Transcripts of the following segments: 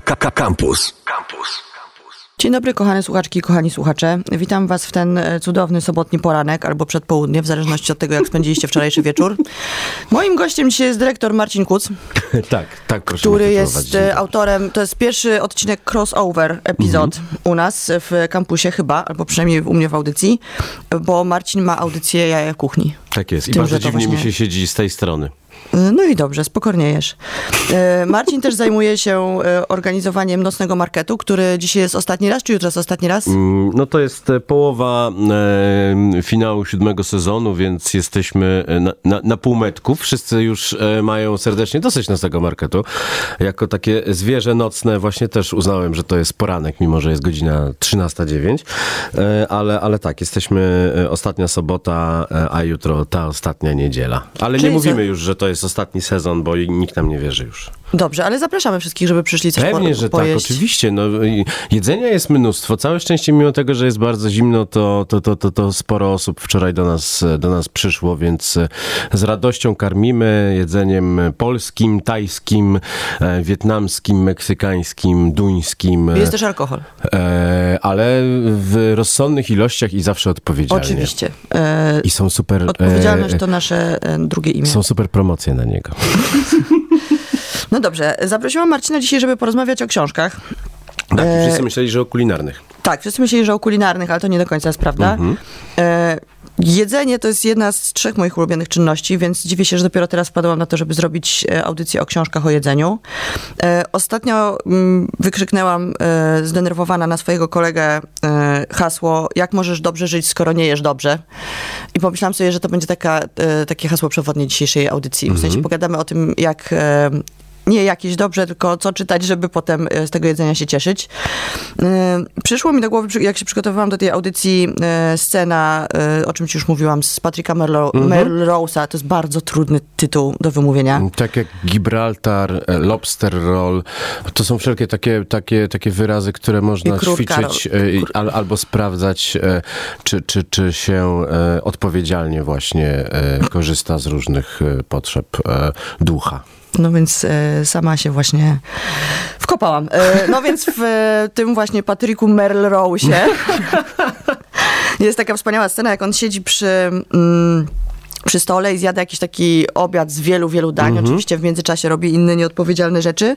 Campus. Campus. Dzień dobry, kochane słuchaczki i kochani słuchacze. Witam Was w ten e, cudowny sobotni poranek albo przedpołudnie, w zależności od tego, jak spędziliście wczorajszy wieczór. Moim gościem dzisiaj jest dyrektor Marcin Kuc, tak, tak, proszę. który jest e, autorem, to jest pierwszy odcinek crossover epizod mhm. u nas w kampusie chyba, albo przynajmniej u mnie w audycji, bo Marcin ma audycję Jaja Kuchni. Tak jest i bardzo dziwnie właśnie... mi się siedzi z tej strony. No i dobrze, spokojniejesz. E, Marcin też zajmuje się e, organizowaniem nocnego marketu, który dzisiaj jest ostatni raz, czy jutro jest ostatni raz? Mm, no to jest e, połowa e, finału siódmego sezonu, więc jesteśmy na, na, na półmetków. Wszyscy już mają serdecznie dosyć nocnego marketu. Jako takie zwierzę nocne właśnie też uznałem, że to jest poranek, mimo że jest godzina 13.09. E, ale, ale tak, jesteśmy ostatnia sobota, a jutro ta ostatnia niedziela. Ale Czyli nie mówimy co? już, że to jest ostatni sezon, bo nikt nam nie wierzy już. Dobrze, ale zapraszamy wszystkich, żeby przyszli coś Pewnie, po, że pojeść. tak, oczywiście. No, jedzenia jest mnóstwo. Całe szczęście, mimo tego, że jest bardzo zimno, to, to, to, to, to sporo osób wczoraj do nas, do nas przyszło, więc z radością karmimy jedzeniem polskim, tajskim, e, wietnamskim, meksykańskim, duńskim. Jest też alkohol. E, ale w rozsądnych ilościach i zawsze odpowiedzialnie. Oczywiście. E, I są super... Odpowiedzialność to nasze e, drugie imię. Są super promocje na niego. No dobrze, zaprosiłam Marcina dzisiaj, żeby porozmawiać o książkach. Tak, wszyscy myśleli, że o kulinarnych. Tak, wszyscy myśleli, że o kulinarnych, ale to nie do końca jest prawda. Mhm. E, jedzenie to jest jedna z trzech moich ulubionych czynności, więc dziwię się, że dopiero teraz wpadłam na to, żeby zrobić e, audycję o książkach o jedzeniu. E, ostatnio mm, wykrzyknęłam e, zdenerwowana na swojego kolegę hasło jak możesz dobrze żyć, skoro nie jesz dobrze. I pomyślałam sobie, że to będzie taka, takie hasło przewodnie dzisiejszej audycji. W sensie mhm. pogadamy o tym, jak nie jakieś dobrze, tylko co czytać, żeby potem e, z tego jedzenia się cieszyć. E, przyszło mi do głowy, jak się przygotowywałam do tej audycji, e, scena, o czym ci już mówiłam, z Patricka Merlo, mhm. Melrose'a. To jest bardzo trudny tytuł do wymówienia. Tak jak Gibraltar, Lobster Roll. To są wszelkie takie, takie, takie wyrazy, które można ćwiczyć al, albo sprawdzać, czy, czy, czy się odpowiedzialnie właśnie korzysta z różnych potrzeb ducha. No więc e, sama się właśnie wkopałam. E, no więc w e, tym właśnie Patryku Merlerosie jest taka wspaniała scena, jak on siedzi przy... Mm, przy stole i zjada jakiś taki obiad z wielu, wielu dań. Mm -hmm. Oczywiście w międzyczasie robi inne nieodpowiedzialne rzeczy.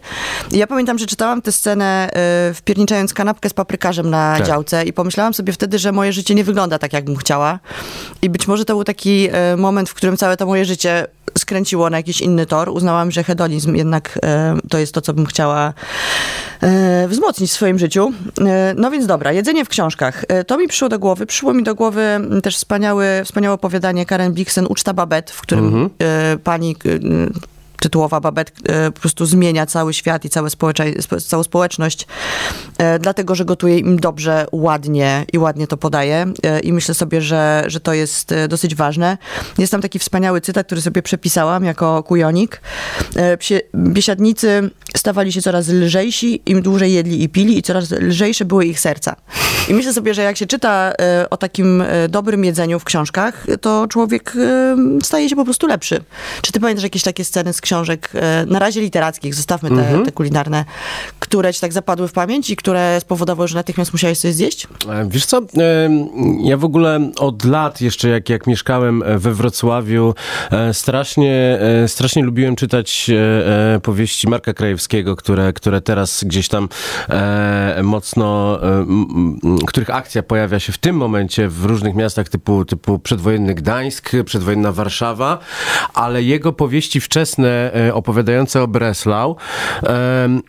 I ja pamiętam, że czytałam tę scenę y, wpierniczając kanapkę z paprykarzem na tak. działce i pomyślałam sobie wtedy, że moje życie nie wygląda tak, jakbym chciała. I być może to był taki y, moment, w którym całe to moje życie skręciło na jakiś inny tor. Uznałam, że hedonizm jednak e, to jest to, co bym chciała e, wzmocnić w swoim życiu. E, no więc dobra, jedzenie w książkach. To mi przyszło do głowy. Przyszło mi do głowy też wspaniały, wspaniałe opowiadanie Karen Blixen, Uczta Babet, w którym mhm. pani tytułowa Babet e, po prostu zmienia cały świat i całe całą społeczność, e, dlatego, że gotuje im dobrze, ładnie i ładnie to podaje. E, I myślę sobie, że, że to jest dosyć ważne. Jest tam taki wspaniały cytat, który sobie przepisałam jako kujonik. Biesiadnicy stawali się coraz lżejsi, im dłużej jedli i pili i coraz lżejsze były ich serca. I myślę sobie, że jak się czyta o takim dobrym jedzeniu w książkach, to człowiek staje się po prostu lepszy. Czy ty pamiętasz jakieś takie sceny z książek, książek, e, na razie literackich, zostawmy te, mhm. te kulinarne, które ci tak zapadły w pamięć i które spowodowały, że natychmiast musiałeś coś zjeść? E, wiesz co, e, ja w ogóle od lat jeszcze, jak, jak mieszkałem we Wrocławiu, strasznie, strasznie lubiłem czytać powieści Marka Krajewskiego, które, które teraz gdzieś tam mocno, których akcja pojawia się w tym momencie w różnych miastach typu, typu przedwojenny Gdańsk, przedwojenna Warszawa, ale jego powieści wczesne E, opowiadające o Breslau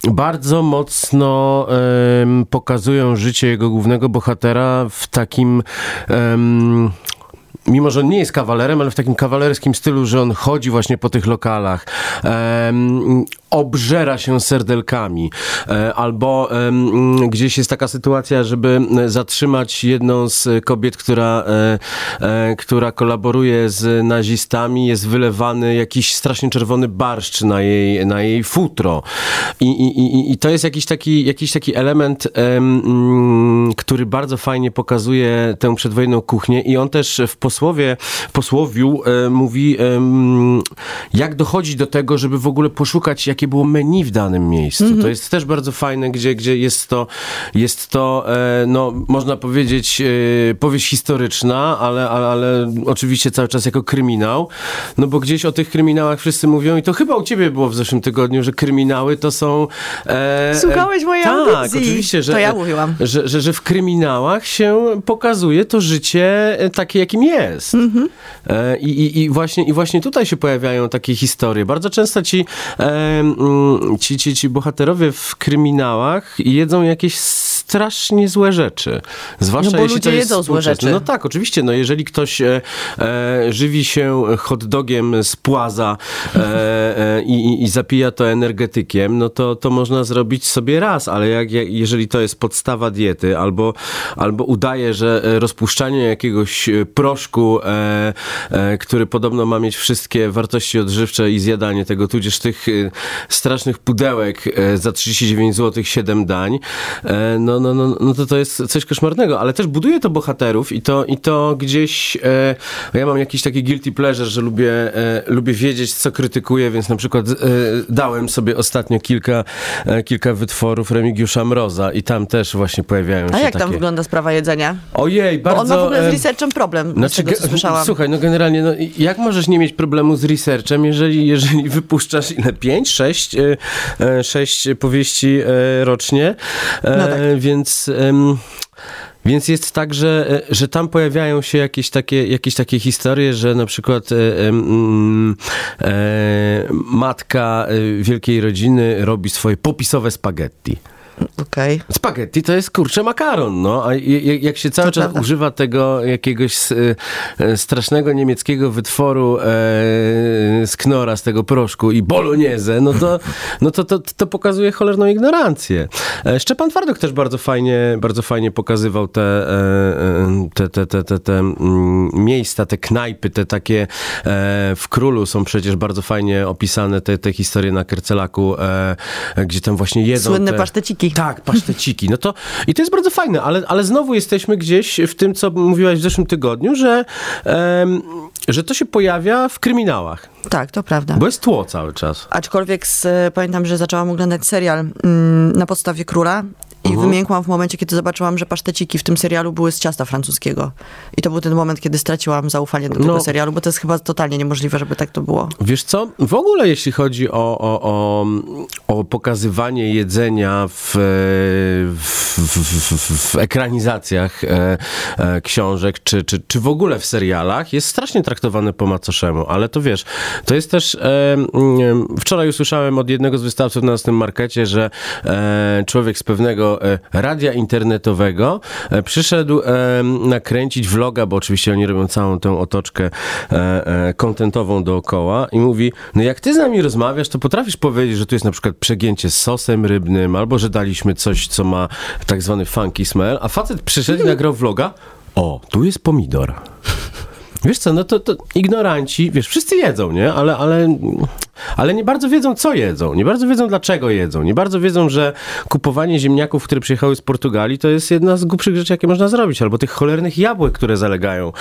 bardzo mocno pokazują życie jego głównego bohatera w takim mimo że on nie jest kawalerem, ale w takim kawalerskim stylu, że on chodzi właśnie po tych lokalach, um, obżera się serdelkami, e, albo um, gdzieś jest taka sytuacja, żeby zatrzymać jedną z kobiet, która, e, e, która kolaboruje z nazistami, jest wylewany jakiś strasznie czerwony barszcz na jej, na jej futro. I, i, i, i to jest jakiś taki, jakiś taki element, um, który bardzo fajnie pokazuje tę przedwojenną kuchnię. I on też w posłowie, posłowiu e, mówi, e, jak dochodzić do tego, żeby w ogóle poszukać jakiejś jakie było menu w danym miejscu. To jest też bardzo fajne, gdzie, gdzie jest to, jest to e, no, można powiedzieć, e, powieść historyczna, ale, ale, ale oczywiście cały czas jako kryminał, no bo gdzieś o tych kryminałach wszyscy mówią i to chyba u ciebie było w zeszłym tygodniu, że kryminały to są... E, Słuchałeś mojej tak, audycji. oczywiście, że, To ja mówiłam. Że, że, że w kryminałach się pokazuje to życie e, takie, jakim jest. Mhm. E, I, i, i, właśnie, I właśnie tutaj się pojawiają takie historie. Bardzo często ci, e, mm, ci, ci, ci bohaterowie w kryminałach jedzą jakieś strasznie złe rzeczy. Zwłaszcza No bo jeśli to ludzie jest jedzą złe rzeczy. No tak, oczywiście. No jeżeli ktoś e, e, żywi się hot dogiem z płaza e, e, i, i- zapija to energetykiem, no to, to można zrobić sobie raz, ale jak, jak, jeżeli to jest podstawa diety, albo, albo udaje, że rozpuszczanie jakiegoś e, proszku, e, który podobno ma mieć wszystkie wartości odżywcze i zjadanie tego, tudzież tych strasznych pudełek za 39 zł 7 dań, no, no, no, no to to jest coś koszmarnego, ale też buduje to bohaterów i to, i to gdzieś, e, ja mam jakiś taki guilty pleasure, że lubię, e, lubię wiedzieć, co krytykuję, więc na przykład e, dałem sobie ostatnio kilka, e, kilka wytworów Remigiusza Mroza i tam też właśnie pojawiają się A jak takie... tam wygląda sprawa jedzenia? Ojej, Bo bardzo... on ma w ogóle z researchem problem, z tego słyszałam. Słuchaj, no generalnie, no, jak możesz nie mieć problemu z researchem, jeżeli, jeżeli wypuszczasz ile? Pięć, sześć, e, e, sześć powieści e, rocznie? E, No tak. Więc... więc jest tak, że, e, że tam pojawiają się jakieś takie, jakieś takie historie, że na przykład e, mm, e, matka wielkiej rodziny robi swoje popisowe spaghetti. Okej. Spaghetti to jest kurczę makaron, no. A jak się cały To czas prawda. używa tego jakiegoś e, strasznego niemieckiego wytworu e, z knora, z tego proszku i bolognese, no to, no to, to, to pokazuje cholerną ignorancję. E, Szczepan Twardok też bardzo fajnie, bardzo fajnie pokazywał te, e, te, te, te, te, te mm, miejsca, te knajpy, te takie w Królu są przecież bardzo fajnie opisane te, te historie na Kercelaku, gdzie tam właśnie jedzą Słynne te... paszteciki. Tak, paszteciki. No to, I to jest bardzo fajne, ale, ale znowu jesteśmy gdzieś w tym, co mówiłaś w zeszłym tygodniu, że, em, że to się pojawia w kryminałach, Tak, to prawda. bo jest tło cały czas. Aczkolwiek z, pamiętam, że zaczęłam oglądać serial mm, na podstawie króla i Mhm. wymiękłam w momencie, kiedy zobaczyłam, że paszteciki w tym serialu były z ciasta francuskiego. I to był ten moment, kiedy straciłam zaufanie do tego No. serialu, bo to jest chyba totalnie niemożliwe, żeby tak to było. Wiesz co, w ogóle jeśli chodzi o, o, o, o pokazywanie jedzenia w, w, w, w, w ekranizacjach e, e, książek, czy, czy, czy w ogóle w serialach, jest strasznie traktowane po macoszemu, ale to wiesz, to jest też, e, mm, wczoraj usłyszałem od jednego z wystawców na naszym markecie, że e, człowiek z pewnego e, radia internetowego. E, przyszedł e, nakręcić vloga, bo oczywiście oni robią całą tę otoczkę kontentową dookoła i mówi, no jak ty z nami rozmawiasz, to potrafisz powiedzieć, że tu jest na przykład przegięcie z sosem rybnym, albo że daliśmy coś, co ma tak zwany funky smell, a facet przyszedł i nagrał vloga, o, tu jest pomidor. Wiesz co, no to, to ignoranci, wiesz, wszyscy jedzą, nie? Ale, ale, ale nie bardzo wiedzą, co jedzą. Nie bardzo wiedzą, dlaczego jedzą. Nie bardzo wiedzą, że kupowanie ziemniaków, które przyjechały z Portugalii, to jest jedna z głupszych rzeczy, jakie można zrobić. Albo tych cholernych jabłek, które zalegają,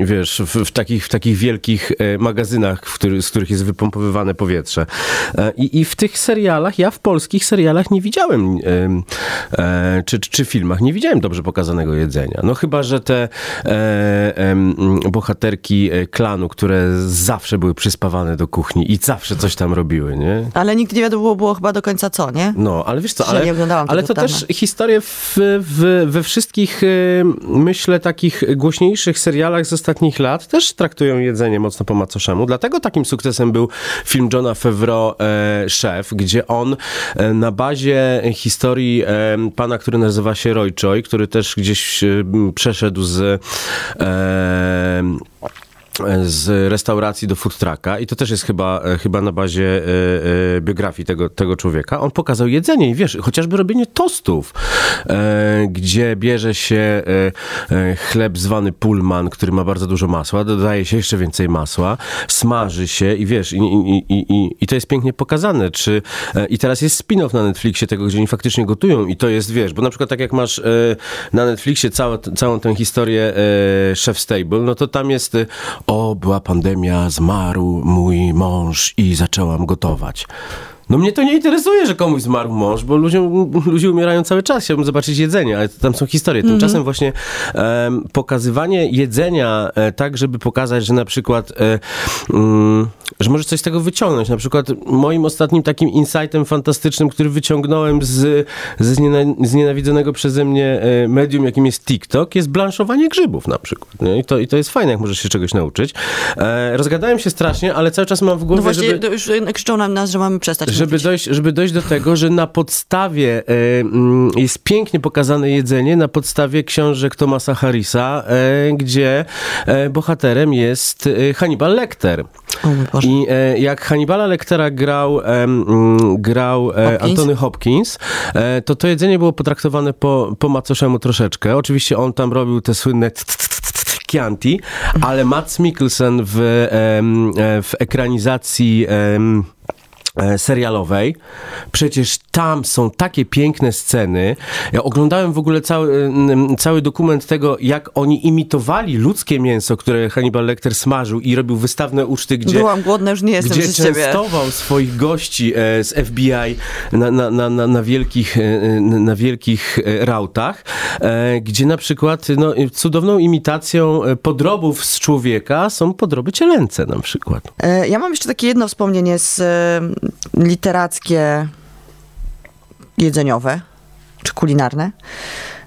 wiesz, w, w, takich, w takich wielkich e, magazynach, który, z których jest wypompowywane powietrze. E, I, I w tych serialach, ja w polskich serialach nie widziałem, em, e, czy, czy, filmach, nie widziałem dobrze pokazanego jedzenia. No chyba, że te e, bohaterki e, klanu, które zawsze były przyspawane do kuchni i zawsze coś tam robiły, nie? Ale nigdy nie wiadomo było chyba do końca co, nie? No, ale wiesz co, ale, ale to też historie w, w, we wszystkich, e, myślę, takich głośniejszych serialach z ostatnich lat też traktują jedzenie mocno po macoszemu. Dlatego takim sukcesem był film Johna Favreau e, Szef, gdzie on e, na bazie historii e, pana, który nazywa się Roy Choi, który też gdzieś e, przeszedł z e, z restauracji do food trucka i to też jest chyba, e, chyba na bazie e, e, biografii tego, tego człowieka. On pokazał jedzenie i wiesz, chociażby robienie tostów, gdzie bierze się chleb zwany pullman, który ma bardzo dużo masła, dodaje się jeszcze więcej masła, smaży się i wiesz, i, i, i, i, to jest pięknie pokazane. Czy, I teraz jest spin-off na Netflixie tego, gdzie oni faktycznie gotują i to jest, wiesz, bo na przykład tak jak masz na Netflixie całe, całą tę historię Chef Stable, no to tam jest o, była pandemia, zmarł mój mąż i zaczęłam gotować. No mnie to nie interesuje, że komuś zmarł mąż, bo ludziom, ludzie umierają cały czas. Chciałbym zobaczyć jedzenie, ale tam są historie. Tymczasem właśnie em, pokazywanie jedzenia e, tak, żeby pokazać, że na przykład, e, mm, że możesz coś z tego wyciągnąć. Na przykład moim ostatnim takim insightem fantastycznym, który wyciągnąłem z, zniena, znienawidzonego przeze mnie e, medium, jakim jest TikTok, jest blanszowanie grzybów na przykład. Nie? I, to, I to jest fajne, jak możesz się czegoś nauczyć. E, rozgadałem się strasznie, ale cały czas mam w głowie, No właśnie, żeby... już krzyczą nam nas, że mamy przestać Żeby dojść, żeby dojść do tego, że na podstawie e, mm, jest pięknie pokazane jedzenie, na podstawie książek Thomasa Harrisa, e, gdzie e, bohaterem jest Hannibal Lecter. I e, jak Hannibala Lectera grał, grał e, Hopkins? Antony Hopkins, to to jedzenie było potraktowane po, po macoszemu troszeczkę. Oczywiście on tam robił te słynne Chianti, ale Mats Mikkelsen w, w ekranizacji serialowej. Przecież tam są takie piękne sceny. Ja oglądałem w ogóle cały, mm, cały dokument tego, jak oni imitowali ludzkie mięso, które Hannibal Lecter smażył i robił wystawne uczty, gdzie Byłam głodna, już nie jestem gdzie przez ciebie. częstował swoich gości e, z FBI na, na, na, na, na wielkich, e, na wielkich e, rautach, e, gdzie na przykład no, cudowną imitacją e, podrobów z człowieka są podroby cielęce na przykład. E, Ja mam jeszcze takie jedno wspomnienie z e, literackie, jedzeniowe, czy kulinarne.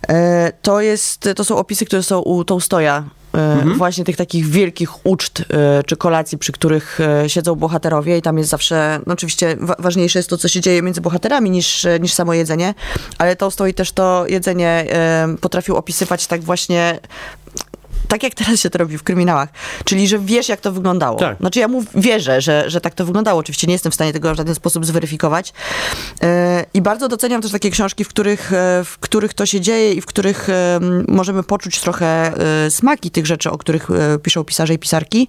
E, To, jest, to są opisy, które są u Tołstoja, e, właśnie tych takich wielkich uczt e, czy kolacji, przy których siedzą bohaterowie i tam jest zawsze, no oczywiście wa- ważniejsze jest to, co się dzieje między bohaterami niż, niż samo jedzenie, ale Tolstoj też to jedzenie potrafił opisywać tak właśnie tak jak teraz się to robi w kryminałach, czyli że wiesz, jak to wyglądało. Tak. Znaczy ja mu wierzę, że, że tak to wyglądało. Oczywiście nie jestem w stanie tego w żaden sposób zweryfikować. E, I bardzo doceniam też takie książki, w których, e, w których to się dzieje i w których e, możemy poczuć trochę smaki tych rzeczy, o których piszą pisarze i pisarki.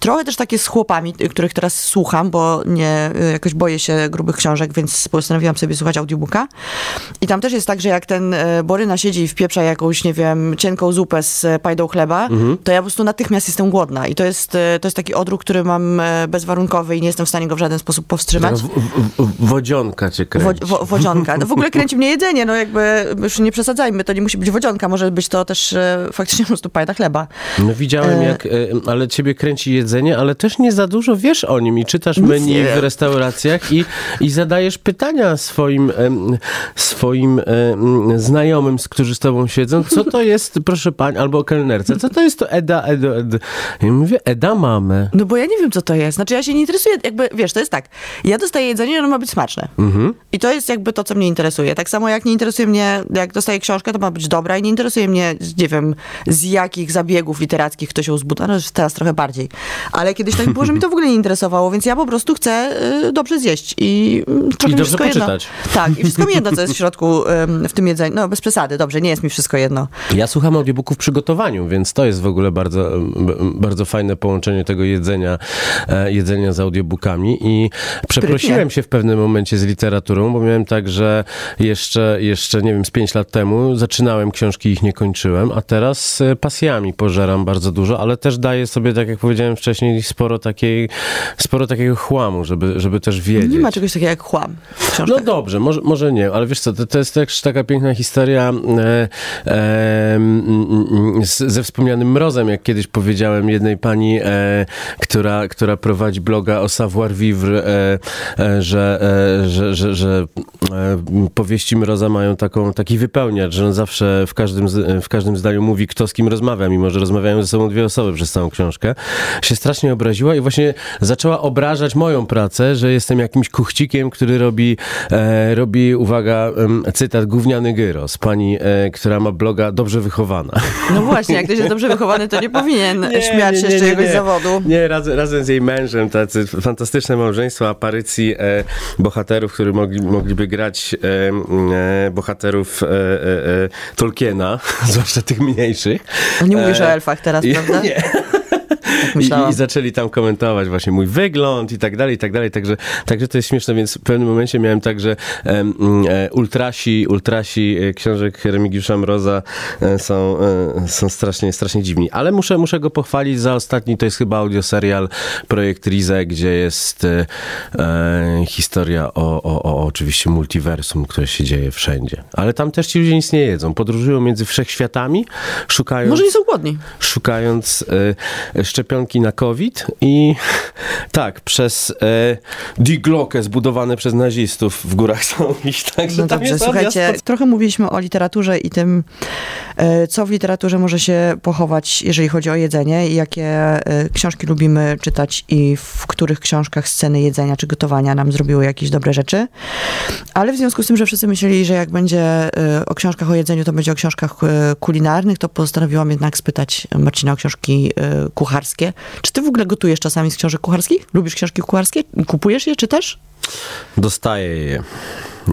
Trochę też takie z chłopami, y, których teraz słucham, bo nie, e, jakoś boję się grubych książek, więc postanowiłam sobie słuchać audiobooka. I tam też jest tak, że jak ten Boryna siedzi i wpieprza jakąś, nie wiem, cienką zupę z pajdą chleba, to ja po prostu natychmiast jestem głodna. I to jest, e, to jest taki odruch, który mam e, bezwarunkowy i nie jestem w stanie go w żaden sposób powstrzymać. W, w, wodzionka cię Wo, kręci. wo, wodzionka. No w ogóle kręci mnie jedzenie, no jakby już nie przesadzajmy, to nie musi być wodzionka, może być to też e, faktycznie po prostu pajda chleba. No widziałem E, jak, e, ale ciebie kręci jedzenie, ale też nie za dużo wiesz o nim i czytasz menu w restauracjach i, i zadajesz pytania swoim, swoim znajomym, z którzy z tobą siedzą, co to jest, proszę pań, albo kelnerce, co to jest to Eda, Edo, Ed. Ja mówię, Eda mamy. No bo ja nie wiem, co to jest. Znaczy ja się nie interesuję, jakby, wiesz, to jest tak, ja dostaję jedzenie, ono ma być smaczne. I to jest jakby to, co mnie interesuje. Tak samo jak nie interesuje mnie, jak dostaję książkę, to ma być dobra i nie interesuje mnie, nie wiem, z jakich zabiegów literackich ktoś ją zbudował, no teraz trochę bardziej. Ale kiedyś tak było, że mi to w ogóle nie interesowało, więc ja po prostu chcę y, dobrze zjeść i mm, trochę I mi wszystko jedno. poczytać. Tak, i wszystko mi jedno, co jest w środku ym, w tym jedzeniu. No bez przesady, dobrze, nie jest mi wszystko jedno. Ja słucham audiobooków w przygotowaniu, więc to jest w ogóle bardzo, bardzo fajne połączenie tego jedzenia, e, jedzenia z audiobookami i przeprosiłem się w pewnym momencie z literaturą, bo miałem tak, że jeszcze, jeszcze nie wiem, z pięć lat temu zaczynałem książki, ich nie kończyłem, a teraz pasjami pożeram bardzo dużo, ale też daję sobie, tak jak powiedziałem wcześniej, sporo takiej, sporo takiego chłamu, żeby, żeby też wiedzieć. Nie ma czegoś takiego jak chłam. No dobrze, może, może nie, ale wiesz co, to, to jest też taka piękna historia e, e, ze wspomnianym mrozem, jak kiedyś powiedziałem jednej pani, e, która, która prowadzi bloga o savoir vivre, e, e, że, e, że, że, że e, powieści mroza mają taką, taki wypełniacz, że on zawsze w każdym, w każdym zdaniu mówi, kto z kim rozmawia, mimo że rozmawiają ze sobą dwie osoby przez całą książkę. Się strasznie obraziła i właśnie zaczęła obrażać moją pracę, że jestem jakimś kuchcikiem, który robi, e, robi uwaga, cytat, gówniany gyros. Pani, która ma bloga Dobrze Wychowana. No właśnie, jak ktoś jest dobrze wychowany, to nie powinien śmiać się z czyjegoś zawodu. Nie, razem, razem z jej mężem, tacy fantastyczne małżeństwo, aparycji e, bohaterów, którzy mogli, mogliby grać e, e, bohaterów e, e, e, Tolkiena, zwłaszcza tych mniejszych. Nie mówisz o elfach teraz, prawda? Nie. I, I zaczęli tam komentować właśnie mój wygląd i tak dalej, i tak dalej. Także, także to jest śmieszne, więc w pewnym momencie miałem także em, e, ultrasi, ultrasi e, książek Remigiusza Mroza e, są, są strasznie, strasznie dziwni. Ale muszę, muszę go pochwalić za ostatni, to jest chyba audioserial Projekt Rize, gdzie jest e, historia o, o, o oczywiście multiversum, które się dzieje wszędzie. Ale tam też ci ludzie nic nie jedzą. Podróżują między wszechświatami, szukają Może nie są głodni. szukając e, szczepionki na COVID i tak, przez e, Die Glocke zbudowane przez nazistów w górach są iść. Także No dobrze, słuchajcie, trochę mówiliśmy o literaturze i tym, e, co w literaturze może się pochować, jeżeli chodzi o jedzenie i jakie e, książki lubimy czytać i w których książkach sceny jedzenia czy gotowania nam zrobiły jakieś dobre rzeczy. Ale w związku z tym, że wszyscy myśleli, że jak będzie e, o książkach o jedzeniu, to będzie o książkach e, kulinarnych, to postanowiłam jednak spytać Marcina o książki e, kucharskie. Czy ty w ogóle gotujesz czasami z książek kucharskich? Lubisz książki kucharskie? Kupujesz je, czytasz? Dostaję je.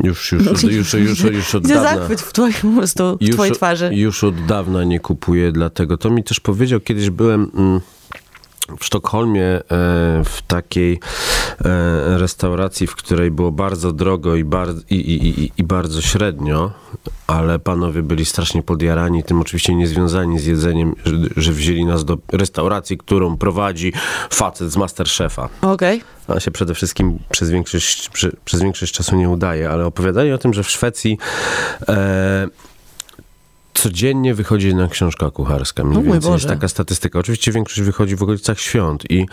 Już, już, już, już, już, już od dawna. zachwyt w twojej, po twojej twarzy. Już od dawna nie kupuję, dlatego to mi też powiedział, kiedyś byłem mm, w Sztokholmie e, w takiej e, restauracji, w której było bardzo drogo i, bar, i, i, i, bardzo średnio, ale panowie byli strasznie podjarani tym, oczywiście nie związani z jedzeniem, że, że wzięli nas do restauracji, którą prowadzi facet z Masterchefa. Okej. A się przede wszystkim przez większość, przy, przez większość czasu nie udaje, ale opowiadali o tym, że w Szwecji e, codziennie wychodzi jedna książka kucharska. Mniej więcej jest taka statystyka. Oczywiście większość wychodzi w okolicach świąt i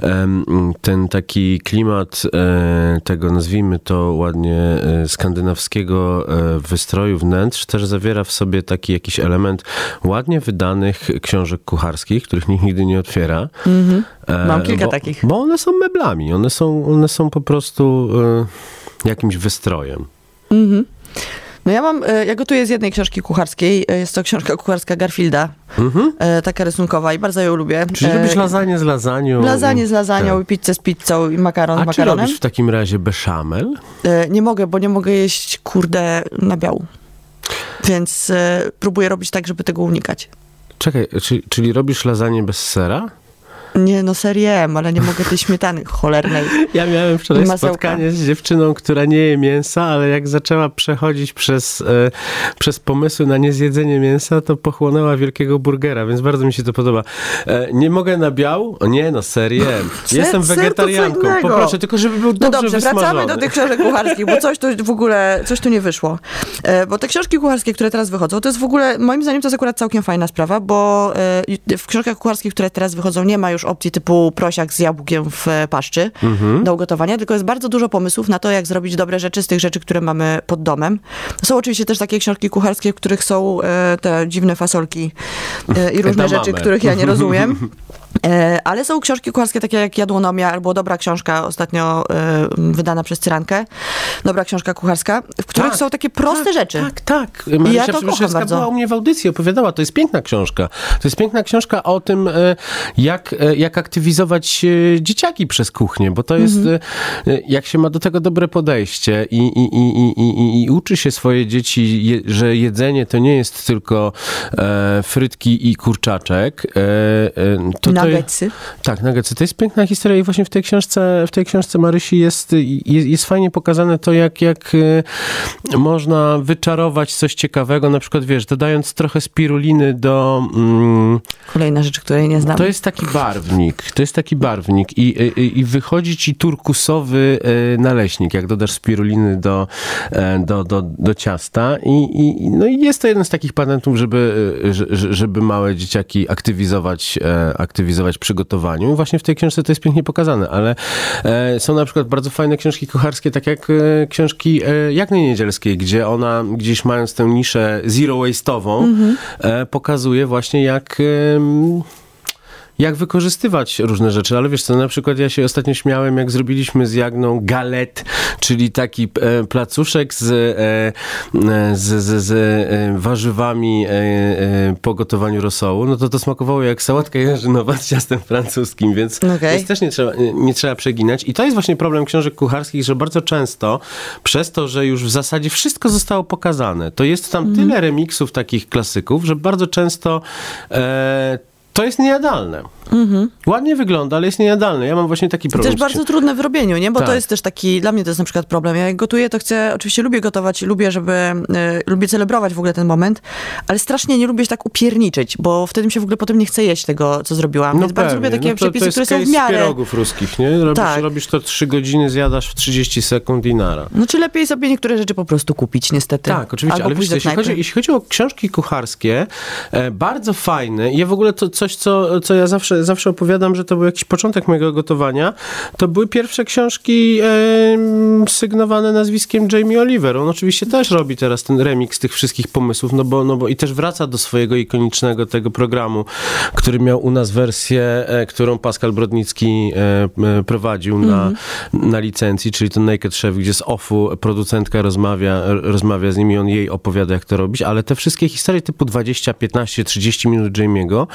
em, ten taki klimat e, tego, nazwijmy to ładnie, e, skandynawskiego e, wystroju wnętrz też zawiera w sobie taki jakiś element ładnie wydanych książek kucharskich, których nikt nigdy nie otwiera. E, Mam kilka bo, takich. Bo one są meblami, one są, one są po prostu e, jakimś wystrojem. No ja mam, e, ja gotuję z jednej książki kucharskiej. E, Jest to książka kucharska Garfielda, e, taka rysunkowa i bardzo ją lubię. Mhm. Czyli robisz lasagne z lasanią? Lasagne z lasanią, Tak. i pizzę z pizzą i makaron z A czy makaronem. robisz w takim razie beszamel? Nie mogę, bo nie mogę jeść, kurde, nabiału. Więc e, próbuję robić tak, żeby tego unikać. Czekaj, czy, czyli robisz lasagne bez sera? Nie, no serię, ale nie mogę tej śmietany cholernej. Ja miałem wczoraj spotkanie z dziewczyną, która nie je mięsa, ale jak zaczęła przechodzić przez, e, przez pomysły na niezjedzenie mięsa, to pochłonęła wielkiego burgera, więc bardzo mi się to podoba. E, nie mogę na biał? Nie no, ser jem. Jestem ser wegetarianką, poproszę, tylko żeby był No dobrze dobrze, wysmażony. wracamy do tych książek kucharskich, bo coś tu w ogóle, coś tu nie wyszło. E, Bo te książki kucharskie, które teraz wychodzą, to jest w ogóle, moim zdaniem to jest akurat całkiem fajna sprawa, bo e, w książkach kucharskich, które teraz wychodzą, nie ma już opcji typu prosiak z jabłkiem w e, paszczy do ugotowania, tylko jest bardzo dużo pomysłów na to, jak zrobić dobre rzeczy z tych rzeczy, które mamy pod domem. Są oczywiście też takie książki kucharskie, w których są e, te dziwne fasolki e, i różne Edamame. rzeczy, których ja nie rozumiem. Ale są książki kucharskie takie jak Jadłonomia albo Dobra Książka, ostatnio wydana przez Cyrankę. Dobra Książka Kucharska, w których Tak, są takie proste tak, rzeczy. Tak, tak. ja Marysia to kocham bardzo. była u mnie w audycji, opowiadała. To jest piękna książka. To jest piękna książka o tym, jak, jak aktywizować e, dzieciaki przez kuchnię, bo to jest, Mhm. e, jak się ma do tego dobre podejście i, i, i, i, i, uczy się swoje dzieci, je, że jedzenie to nie jest tylko e, frytki i kurczaczek. E, e, to, to, Nuggetsy. tak, nuggetsy. To jest piękna historia i właśnie w tej książce, w tej książce Marysi jest, jest, jest fajnie pokazane to, jak, jak e, można wyczarować coś ciekawego, na przykład, wiesz, dodając trochę spiruliny do... Mm, Kolejna rzecz, której nie znam. to jest taki barwnik, to jest taki barwnik i, i, i wychodzi ci turkusowy e, naleśnik, jak dodasz spiruliny do, e, do, do, do ciasta i, i, no i jest to jeden z takich patentów, żeby, e, że- że- żeby małe dzieciaki aktywizować, aktywizować przy gotowaniu. I właśnie w tej książce to jest pięknie pokazane, ale są na przykład bardzo fajne książki kucharskie, tak jak książki e, Jagny Niedzielskiej, gdzie ona gdzieś mając tę niszę zero waste'ową, e, pokazuje właśnie jak jak wykorzystywać różne rzeczy, ale wiesz co, na przykład ja się ostatnio śmiałem, jak zrobiliśmy z Jagną galet, czyli taki e, placuszek z, e, e, z, z, z e, warzywami e, e, po gotowaniu rosołu, no to to smakowało jak sałatka jarzynowa z ciastem francuskim, więc, więc też nie trzeba, nie, nie trzeba przeginać. I to jest właśnie problem książek kucharskich, że bardzo często przez to, że już w zasadzie wszystko zostało pokazane, to jest tam tyle remiksów takich klasyków, że bardzo często e, to jest niejadalne. Ładnie wygląda, ale jest niejadalne. Ja mam właśnie taki problem. też z bardzo trudne w robieniu, nie? Bo Tak. to jest też taki, dla mnie to jest na przykład problem. Ja jak gotuję, to chcę, oczywiście lubię gotować lubię, żeby, e, lubię celebrować w ogóle ten moment, ale strasznie nie lubię się tak upierniczyć, bo wtedy mi się w ogóle potem nie chce jeść tego, co zrobiłam. Więc bardzo lubię takie no to, przepisy, to jest które są w miarę... pierogów ruskich, nie? Robisz, Tak. robisz to 3 godziny, zjadasz w 30 sekund i nara. No czy lepiej sobie niektóre rzeczy po prostu kupić, niestety. Tak, oczywiście, Albo ale wiesz, co, jeśli chodzi, jeśli chodzi o książki kucharskie, e, bardzo fajne. Ja w ogóle to coś, co, co ja zawsze, zawsze opowiadam, że to był jakiś początek mojego gotowania, to były pierwsze książki e, sygnowane nazwiskiem Jamie Oliver. On oczywiście też robi teraz ten remix tych wszystkich pomysłów, no bo, no bo i też wraca do swojego ikonicznego tego programu, który miał u nas wersję, e, którą Pascal Brodnicki e, prowadził na, na licencji, czyli to Naked Chef, gdzie z offu producentka rozmawia, rozmawia z nimi, on jej opowiada, jak to robić, ale te wszystkie historie typu 20, 15, 30 minut Jamie'ego,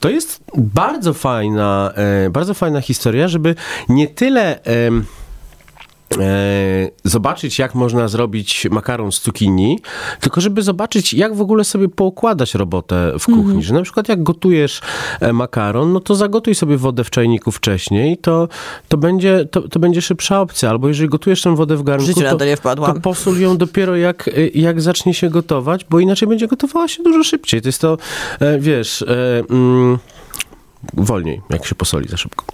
to jest bardzo fajna, e, bardzo fajna historia, żeby nie tyle... e, zobaczyć, jak można zrobić makaron z cukinii, tylko żeby zobaczyć, jak w ogóle sobie poukładać robotę w kuchni. Że na przykład jak gotujesz e, makaron, no to zagotuj sobie wodę w czajniku wcześniej, to, to, będzie, to, to będzie szybsza opcja. Albo jeżeli gotujesz tę wodę w garnku, to, to posól ją dopiero jak, y, jak zacznie się gotować, bo inaczej będzie gotowała się dużo szybciej. To jest to, e, wiesz... E, mm, wolniej, jak się posoli za szybko.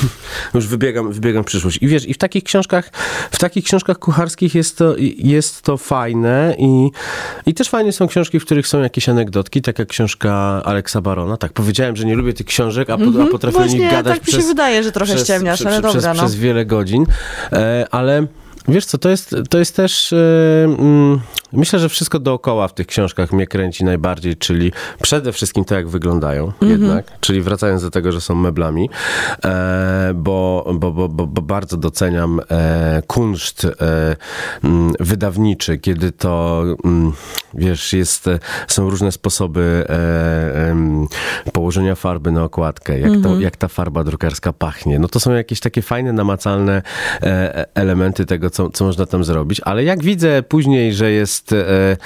Już wybiegam, wybiegam w przyszłość. I wiesz, i w takich książkach, w takich książkach kucharskich jest to, jest to fajne i, i też fajne są książki, w których są jakieś anegdotki, tak jak książka Aleksa Barona. Tak, powiedziałem, że nie lubię tych książek, a, po, a potrafię o nich Mhm. Właśnie gadać tak mi przez, się wydaje, że trochę przez, ściemniasz, przez, ale przez, dobra, no. przez wiele godzin. E, ale wiesz co, to jest, to jest też... Mm, myślę, że wszystko dookoła w tych książkach mnie kręci najbardziej, czyli przede wszystkim to, jak wyglądają Mhm. jednak. Czyli wracając do tego, że są meblami, e, bo, bo, bo, bo, bardzo doceniam e, kunszt e, mm, wydawniczy, kiedy to, mm, wiesz, jest, są różne sposoby e, em, położenia farby na okładkę, jak, to, jak ta farba drukarska pachnie. No to są jakieś takie fajne, namacalne e, elementy tego, co, co można tam zrobić, ale jak widzę później, że jest, e,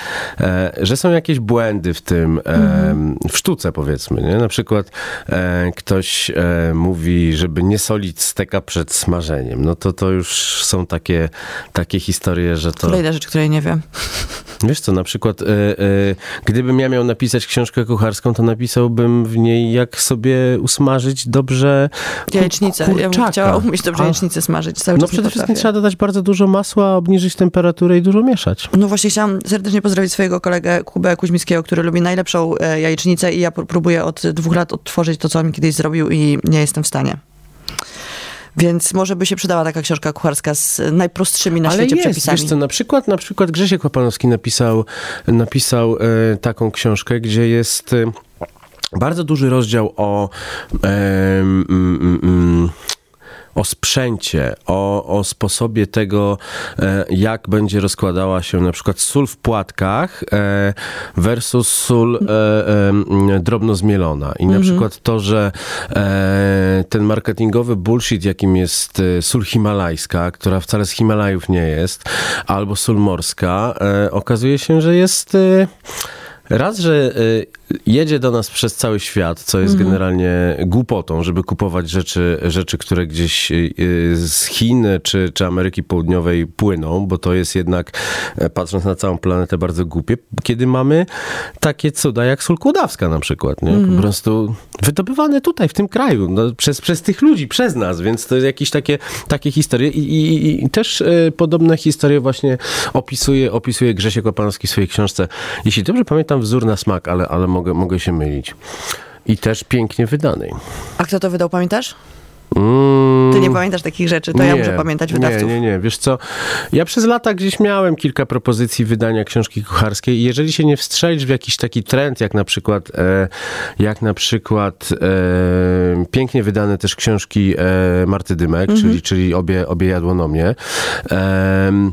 e, że są jakieś błędy w tym, e, w sztuce powiedzmy, nie? Na przykład e, ktoś e, mówi, żeby nie solić steka przed smażeniem, no to to już są takie, takie historie, że to... Kolejna rzecz, której nie wiem. Wiesz co, na przykład, e, gdybym ja miał napisać książkę kucharską, to napisałbym w niej, jak sobie usmażyć dobrze Jajecznicę. Ja bym chciała umieć dobrze jajecznicę smażyć. Cały No przede wszystkim trzeba dodać bardzo dużo masła, obniżyć temperaturę i dużo mieszać. No właśnie chciałam serdecznie pozdrowić swojego kolegę Kubę Kuźmickiego, który lubi najlepszą e, jajecznicę i ja pró- próbuję od dwóch lat odtworzyć to, co on mi kiedyś zrobił i nie jestem w stanie. Więc może by się przydała taka książka kucharska z najprostszymi na Ale świecie jest, przepisami. wiesz co, na przykład, na przykład Grzesiek Łapanowski napisał, napisał e, taką książkę, gdzie jest e, bardzo duży rozdział o e, mm, mm, mm, o sprzęcie, o, o sposobie tego, e, jak będzie rozkładała się na przykład sól w płatkach e, versus sól e, drobno zmielona. I na przykład to, że ten marketingowy bullshit, jakim jest sól himalajska, która wcale z Himalajów nie jest, albo sól morska, okazuje się, że jest... Raz, że jedzie do nas przez cały świat, co jest generalnie głupotą, żeby kupować rzeczy, rzeczy które gdzieś y, y, z Chin czy, czy Ameryki Południowej płyną, bo to jest jednak, e, patrząc na całą planetę, bardzo głupie, kiedy mamy takie cuda jak sól kłodawska na przykład, nie? Po prostu wydobywane tutaj, w tym kraju, no, przez, przez tych ludzi, przez nas, więc to jest jakieś takie, takie historie i, i, i też e, podobne historie właśnie opisuje, opisuje Grzesiek Łapanowski w swojej książce. Jeśli dobrze pamiętam, wzór na smak, ale, ale mogę, mogę się mylić. I też pięknie wydanej. A kto to wydał, pamiętasz? Mm, Ty nie pamiętasz takich rzeczy, to ja muszę pamiętać wydawców. Nie, nie, nie. Wiesz co, ja przez lata gdzieś miałem kilka propozycji wydania książki kucharskiej i jeżeli się nie wstrzelisz w jakiś taki trend, jak na przykład, e, jak na przykład e, pięknie wydane też książki e, Marty Dymek, Mhm. czyli, czyli obie, obie jadłonomie, em,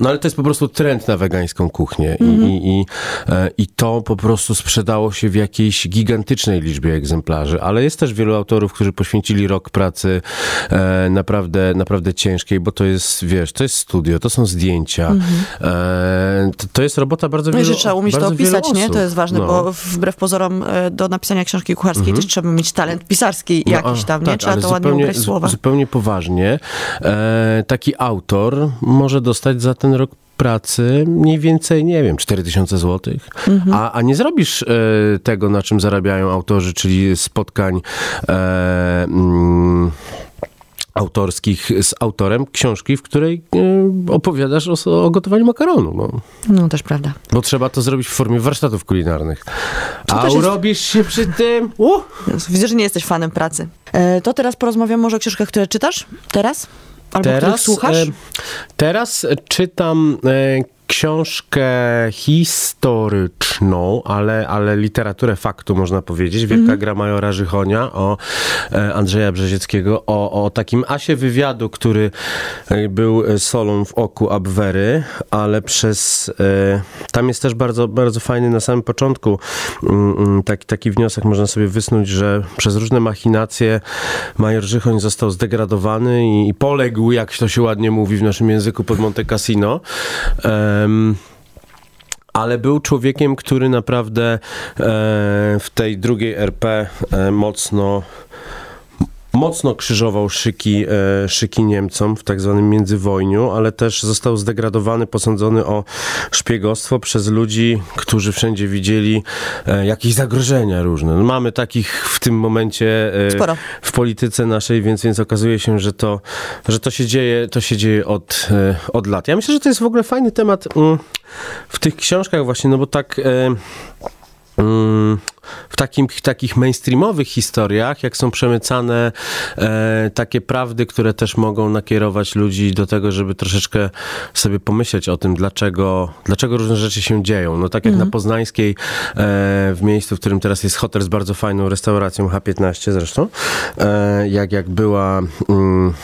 No ale to jest po prostu trend na wegańską kuchnię I, Mhm. i, i, e, i to po prostu sprzedało się w jakiejś gigantycznej liczbie egzemplarzy, ale jest też wielu autorów, którzy poświęcili rok pracy e, naprawdę, naprawdę ciężkiej, bo to jest, wiesz, to jest studio, to są zdjęcia, e, to, to jest robota bardzo Mhm. No i wielu że trzeba umieć to wielu opisać, nie? To jest ważne, No. bo wbrew pozorom e, do napisania książki kucharskiej też trzeba mieć talent pisarski No, jakiś tam, nie? tak, Trzeba ale to ładnie zupełnie- ubrać w słowa. Zupełnie poważnie. E, taki autor może dostać za ten rok pracy mniej więcej, nie wiem, 4000 zł. Mhm. A, a nie zrobisz e, tego, na czym zarabiają autorzy, czyli spotkań e, mm, autorskich z autorem książki, w której e, opowiadasz o, o gotowaniu makaronu. No. No też prawda. Bo trzeba to zrobić w formie warsztatów kulinarnych. A też jest- urobisz się przy tym... Uh! Widzę, że nie jesteś fanem pracy. E, to teraz porozmawiamy może o książkach, które czytasz teraz? Albo których słuchasz? e, teraz czytam e, książkę historyczną, ale, ale literaturę faktu można powiedzieć. Wielka Mhm. gra majora Żychonia o e, Andrzeja Brzezieckiego, o, o takim asie wywiadu, który e, był e, solą w oku Abwery, ale przez... E, tam jest też bardzo, bardzo fajny na samym początku mm, mm, taki, taki wniosek można sobie wysnuć, że przez różne machinacje major Żychoń został zdegradowany i, i poległ, jak to się ładnie mówi w naszym języku, pod Monte Cassino. Em, ale był człowiekiem, który naprawdę e, w tej drugiej RP e, mocno mocno krzyżował szyki, e, szyki Niemcom w tak zwanym międzywojniu, ale też został zdegradowany, posądzony o szpiegostwo przez ludzi, którzy wszędzie widzieli e, jakieś zagrożenia różne. No, mamy takich w tym momencie e, Sporo. w polityce naszej, więc, więc okazuje się, że to, że to się dzieje, to się dzieje od, od lat. Ja myślę, że to jest w ogóle fajny temat mm, w tych książkach właśnie, no bo tak... mm, w takim, takich mainstreamowych historiach, jak są przemycane e, takie prawdy, które też mogą nakierować ludzi do tego, żeby troszeczkę sobie pomyśleć o tym, dlaczego, dlaczego różne rzeczy się dzieją. No tak jak na Poznańskiej, e, w miejscu, w którym teraz jest hotel z bardzo fajną restauracją, H15 zresztą, e, jak, jak była... Mm,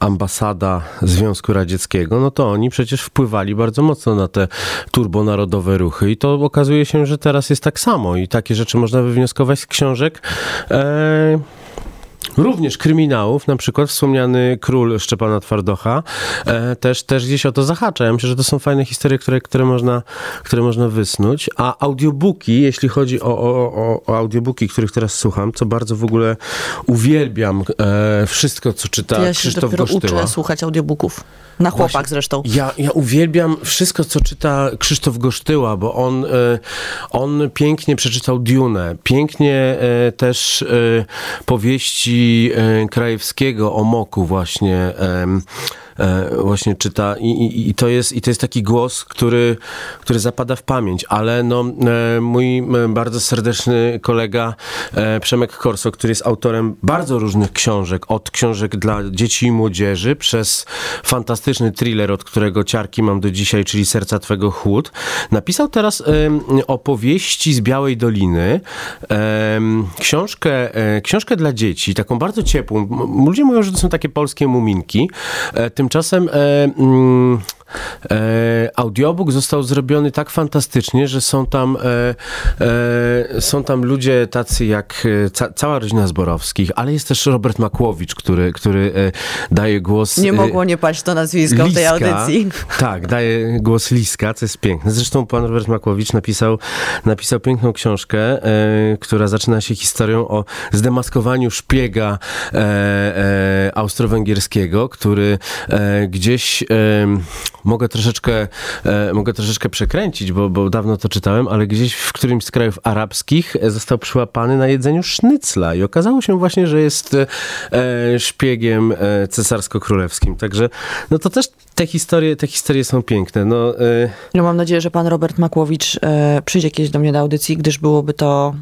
ambasada Związku Radzieckiego, no to oni przecież wpływali bardzo mocno na te turbonarodowe ruchy i to okazuje się, że teraz jest tak samo i takie rzeczy można wywnioskować z książek. E, Również kryminałów, na przykład wspomniany król Szczepana Twardocha, e, też, też gdzieś o to zahacza. Ja myślę, że to są fajne historie, które, które, można, które można wysnuć. A audiobooki, jeśli chodzi o, o, o, o audiobooki, których teraz słucham, co bardzo w ogóle uwielbiam e, wszystko, co czyta ja się Krzysztof dopiero Gosztyła. uczę słuchać audiobooków. Na chłopak Właśnie. zresztą. Ja, ja uwielbiam wszystko, co czyta Krzysztof Gosztyła, bo on, e, on pięknie przeczytał Dune, pięknie e, też e, powieści e, Krajewskiego o Moku właśnie właśnie czyta I, i, i, to jest, i to jest taki głos, który, który zapada w pamięć, ale no, e, mój e, bardzo serdeczny kolega e, Przemek Korso, który jest autorem bardzo różnych książek, od książek dla dzieci i młodzieży, przez fantastyczny thriller, od którego ciarki mam do dzisiaj, czyli Serca Twego Chłód, napisał teraz opowieści z Białej Doliny, książkę, e, książkę dla dzieci, taką bardzo ciepłą. Ludzie mówią, że to są takie polskie muminki. E, Tymczasem e, mm, audiobook został zrobiony tak fantastycznie, że są tam, e, e, są tam ludzie tacy jak e, ca, cała rodzina Zborowskich, ale jest też Robert Makłowicz, który, który e, daje głos... Nie e, mogło nie paść to nazwisko w tej audycji. Tak, daje głos Liska, co jest piękne. Zresztą pan Robert Makłowicz napisał, napisał piękną książkę, e, która zaczyna się historią o zdemaskowaniu szpiega e, e, austro-węgierskiego, który e, gdzieś e, mogę troszeczkę, e, mogę troszeczkę przekręcić, bo, bo dawno to czytałem, ale gdzieś w którymś z krajów arabskich e, został przyłapany na jedzeniu sznycla i okazało się właśnie, że jest e, szpiegiem e, cesarsko-królewskim. Także no to też te historie, te historie są piękne. No, Ja mam nadzieję, że pan Robert Makłowicz przyjdzie kiedyś do mnie do audycji, gdyż byłoby to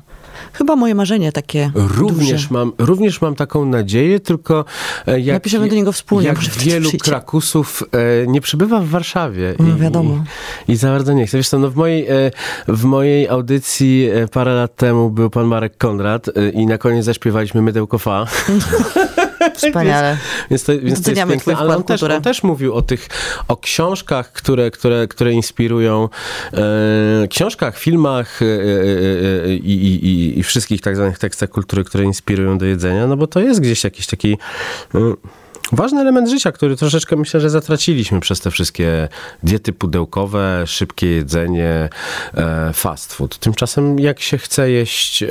chyba moje marzenie takie Również duże. mam, również mam taką nadzieję, tylko jak, Napiszemy do niego wspólnie, jak wielu przyjdzie. krakusów nie przybywa w Warszawie. No, wiadomo. I, I za bardzo nie chce. Wiesz co, no w mojej, e, w mojej audycji e, parę lat temu był pan Marek Konrad e, i na koniec zaśpiewaliśmy Mydełko Fa. Wspaniale. Więc to, więc to jest piękne, ale on też, on też mówił o tych, o książkach, które, które, które inspirują, e, książkach, filmach e, e, i, i, i, i wszystkich tak zwanych tekstach kultury, które inspirują do jedzenia, no bo to jest gdzieś jakiś taki... mm, Ważny element życia, który troszeczkę myślę, że zatraciliśmy przez te wszystkie diety pudełkowe, szybkie jedzenie, e, fast food. Tymczasem jak się chce jeść, e,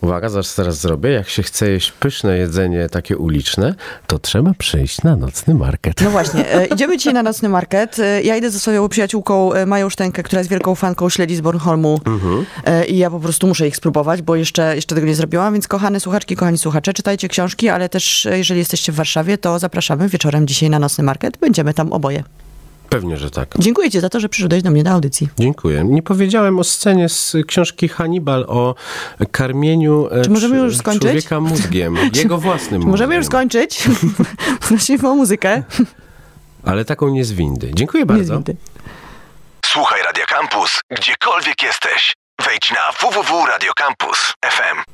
uwaga, zaraz teraz zrobię, jak się chce jeść pyszne jedzenie takie uliczne, to trzeba przyjść na nocny market. No właśnie, e, idziemy dzisiaj na nocny market. Ja idę ze swoją przyjaciółką Mają Sztenkę, która jest wielką fanką śledzi z Bornholmu e, i ja po prostu muszę ich spróbować, bo jeszcze, jeszcze tego nie zrobiłam, więc kochane słuchaczki, kochani słuchacze, czytajcie książki, ale też jeżeli jesteście w Warszawie, to zapraszamy wieczorem dzisiaj na nocny market. Będziemy tam oboje. Pewnie, że tak. Dziękuję ci za to, że przyszedłeś do mnie do audycji. Dziękuję. Nie powiedziałem o scenie z książki Hannibal o karmieniu e, Czy możemy już skończyć? człowieka mózgiem, jego własnym Możemy już skończyć. Prosimy o muzykę. Ale taką nie z windy. Dziękuję Nie bardzo. zwinty. Słuchaj Radio Campus, gdziekolwiek jesteś. Wejdź na www.radiocampus.fm.